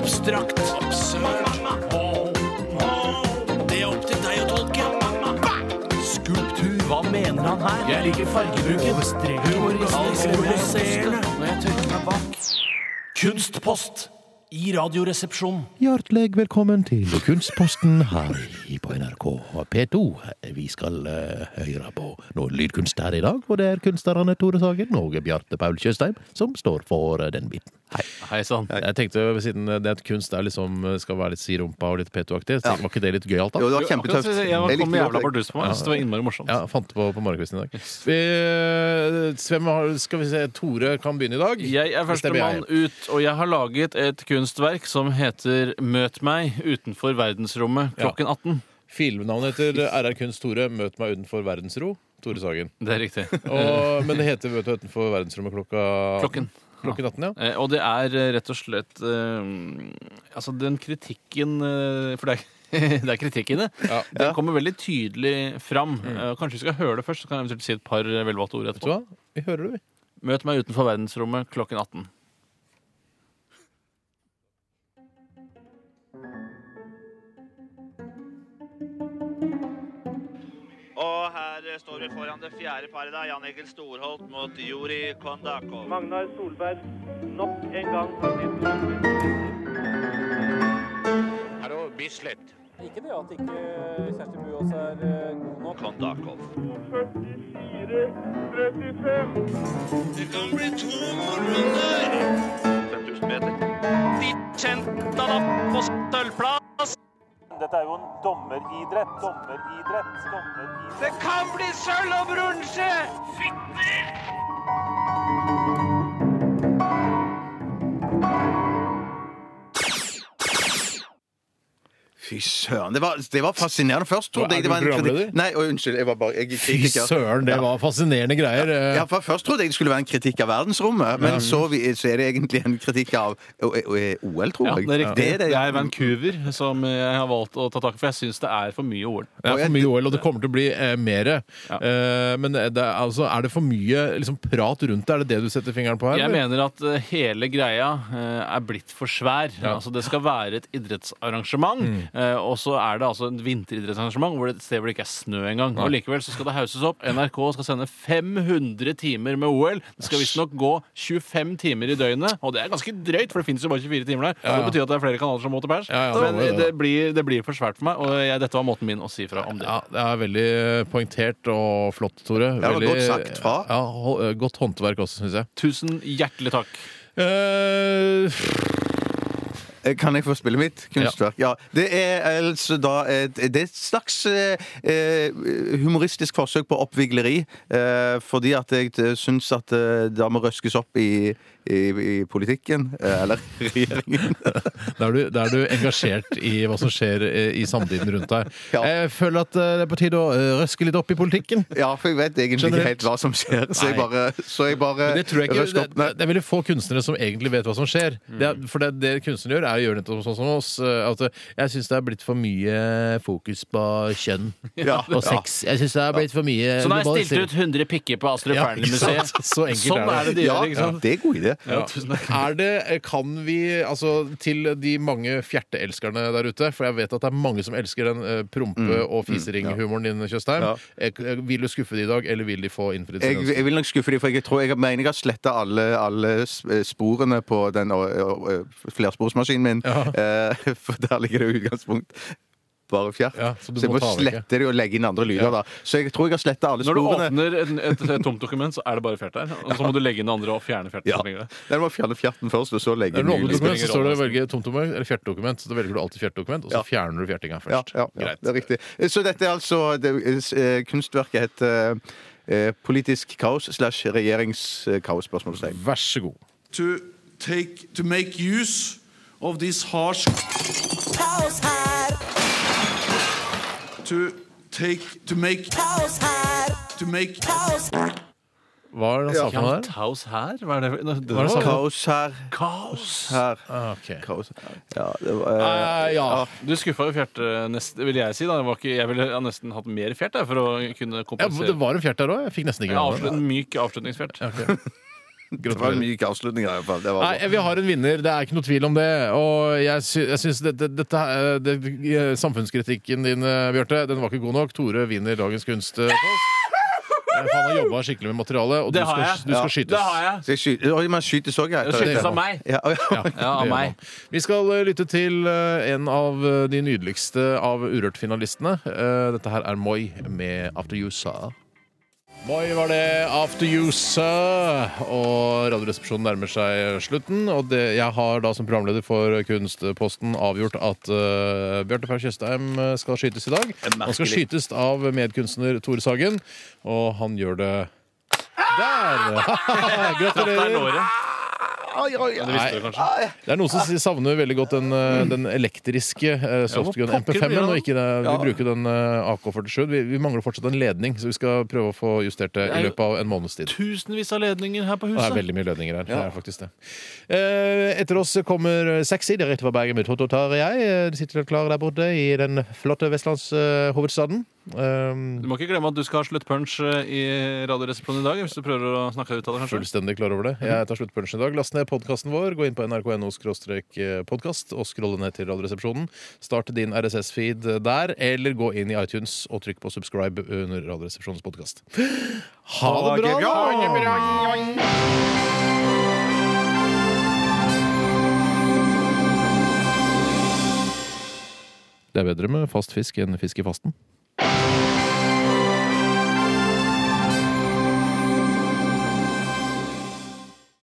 Abstrakt. Absurd. Det er opp til deg å tolke. Skulptur. Hva mener han her? Jeg liker fargebruken. Humoristisk. Når jeg tørker meg bak. Kunstpost i Radioresepsjonen. Hjertelig velkommen til Kunstposten her i- på NRK P2. Vi skal uh, høre på noe lydkunst her i dag, og det er kunstnerne Tore Sagen og Bjarte Paul Tjøstheim som står for uh, den biten. Hei. Hei sann. Jeg tenkte, siden det at kunst er liksom, skal være litt sirumpa og litt P2-aktig, ja. var ikke det litt gøyalt, da? Jo, det var kjempetøft. Jeg kom jævla bardus på meg. Synes det var innmari morsomt. Ja, fant det på på morgenkvisten i dag. Vi, skal vi se, Tore kan begynne i dag. Jeg er førstemann ut, og jeg har laget et kunstverk som heter Møt meg utenfor verdensrommet klokken 18. Filmnavnet heter RR Kunst Tore, Møt meg utenfor verdensro. Tore Sagen. Det er riktig. Og, men det heter Møt meg utenfor verdensrommet klokka Klokken. Klokken 18, ja. Eh, Og det er eh, rett og slett eh, Altså, den kritikken eh, For det er, det er kritikk i det. Ja. Den kommer veldig tydelig fram. Mm. Kanskje vi skal høre det først, så kan jeg eventuelt si et par eh, velvalgte ord etterpå. Vi hører det, vi. Møt meg utenfor verdensrommet klokken 18. Og her står vi foran det fjerde paret, da. Jan Egil Storholt mot Juri Kondakov. Magnar Solberg nok en gang Hallo, Bislett. Ikke det at ikke Kjersti Buås er eh, god nok. Kondakov. 44-35. Det kan bli to runder! 5000 meter. Vicenta da på sølvplass. Dette er jo en dommeridrett. Dommeridrett. Dommeridrett. Det kan bli sølv og bronse! Fytter! Søren. Det var, det var fascinerende. Først trodde jeg det var en kritikk? Nei, å, unnskyld. Jeg var bare jeg Fy søren, det var fascinerende greier. Eh, Ja, for Først trodde jeg det skulle være en kritikk av verdensrommet, men så, vi, så er det egentlig en kritikk av OL, tror Ja, jeg. det er riktig. Det er det, Det er Vancouver som jeg har valgt å ta tak i, for jeg syns det er for mye OL. Det er for mye OL, og det kommer til å bli eh, mer. Eh, men det er, altså, er det for mye liksom, prat rundt det? Er det det du setter fingeren på her? Jeg eller? mener at uh, hele greia uh, er blitt for svær. Altså, det skal være et idrettsarrangement, Mm. Eh, og så er det altså et vinteridrettsarrangement hvor det et sted hvor det ikke er snø engang. Og likevel så skal det hauses opp. NRK skal sende 500 timer med OL. Det skal visstnok gå 25 timer i døgnet, og det er ganske drøyt, for det finnes jo bare 24 timer der. Ja, ja. Det betyr at det er flere kanaler som må til pers. Ja, ja, Men det, det blir, det blir for svært for meg, og jeg, dette var måten min å si fra om det. Ja, det er veldig poengtert og flott, Tore. Veldig, godt sagt fra. Ja, Godt håndverk også, syns jeg. Tusen hjertelig takk. Uh, Eh, Kan jeg få spille mitt kunstverk? Ja. Det er altså da et, det er et slags eh, eh, humoristisk forsøk på oppvigleri. Eh, fordi at jeg eh, syns at eh, det må røskes opp i, i, i politikken. Eh, eller regjeringen. da, er du, da er du engasjert i hva som skjer eh, i samtiden rundt deg. Ja. Jeg føler at eh, det er på tide å eh, røske litt opp i politikken. ja, for jeg vet egentlig Generelt. ikke helt hva som skjer. Så jeg bare, så jeg bare det jeg ikke, det, det er veldig få kunstnere som egentlig vet hva som skjer. Det er, for det, det kunstnere gjør, er å gjøre nettopp sånn som oss. eh, At jeg syns det er blitt for mye fokus på kjønn Ja, og sex. Jeg syns det er blitt for mye Så nå har jeg stilt ut 100 pikker på Astrup Ja, Fearnley-museet. sant? Så enkelt sånn er det. er de Ja, gjør, ikke sant? det er god idé. Ja. Er det, kan vi, altså til de mange fjerteelskerne der ute, for jeg vet at det er mange som elsker den eh, prompe- og fisering-humoren din, Tjøstheim. Ja. Eh, Vil du skuffe de i dag, eller vil de få innfridd Jeg, sine ønsker? jeg vil nok skuffe dem, for jeg tror jeg mener jeg har sletta alle, alle s- sporene på den ø, ø, ø, flersporsmaskinen min. Eh, for der ligger det i utgangspunkt bare fjert. Ja, så så, du jeg må må slette det og legge inn andre lyder. Ja. da Så jeg tror jeg har sletta alle Når du åpner et, et, et tomt dokument, så er det bare fjert der. Og så må du legge inn det andre og fjerne fjerten. Ja. der. Jeg må fjerne fjerten først, og så legge inn nye dokument, så står det å velge tomt dokument eller fjertdokument. Så da velger du alltid fjertdokument, og så Ja. fjerner du fjertinga Ja, først. ja, ja, Greit. det er riktig. Så dette er altså det, eh, Kunstverket heter eh, Politisk kaos slash regjeringskaos? Vær så god. to take to make use of this harsh Kaos her, to take to make kaos her, to make kaos. Hva er det han sa for noe der? House her? Hva er det? det, det Hva er det var- Kaos her. Kaos! Her. Ah, ok. Kaos. Ja, det var eh, Eh, ja. Du skuffa jo fjert, nest, vil jeg si. da det var ikke, Jeg ville ha nesten hatt mer fjert jeg, for å kunne ja, kompensere. det var en fjert der òg. Jeg fikk nesten ikke Ja, med avslutt, meg en myk avslutningsfjert. det. Ok. Det var en myk avslutning, i hvert fall. Det var Nei, vi har en vinner, det er ikke noe tvil om det. Og jeg, sy jeg syns dette, dette eh, det, eh, Samfunnskritikken din, eh, Bjarte, den var ikke god nok. Tore vinner dagens. Eh, han har jobba skikkelig med materialet, og du Det har skal, du skal Det skytes. har jeg. Skal jeg skyte? Oi, man skytes òg, jeg. Skytes av meg. Ja, ja. Ja, det av meg. Vi skal lytte til en av de nydeligste av Urørt-finalistene. Eh, Dette her er Moi med After You Sa. Moi var det After You Sa. Og Radioresepsjonen nærmer seg slutten. Og det, jeg har da som programleder for Kunstposten avgjort at uh, Bjarte Per Tjøstheim eh, skal skytes i dag. Han skal skytes av medkunstner Tore Sagen, og han gjør det der! Det Gratulerer. låret. Oi, oi, Det visste du kanskje. Det er noen som savner veldig godt den, eh, den elektriske eh, softgun Ja, hva pokker MP5-en. blir og ikke den, Vi bruker den eh, AK-47. Vi, vi mangler fortsatt en ledning, så vi skal prøve å få justert det i løpet av en måneds tid. Tusenvis av ledninger her på huset. Det er veldig mye ledninger her. Det er faktisk det. Eh, etter oss kommer Sexy direkte fra Bergen med Totto Tarjei. De sitter klare der borte i den flotte vestlandshovedstaden. Du må ikke glemme at du skal ha sluttpunch eh, i Radioresepsjonen i dag. Hvis du prøver å snakke deg ut av det, kanskje. Fullstendig klar over det. Jeg tar sluttpunchen i dag. Last ned podkasten vår. Gå inn på nrk.no podkast og skrolle ned til Radioresepsjonen. Start din RSS-feed der, eller gå inn i iTunes og trykk på subscribe under Radioresepsjonens podkast. Ha det bra! da! Det er bedre med fast fisk enn fisk i fasten.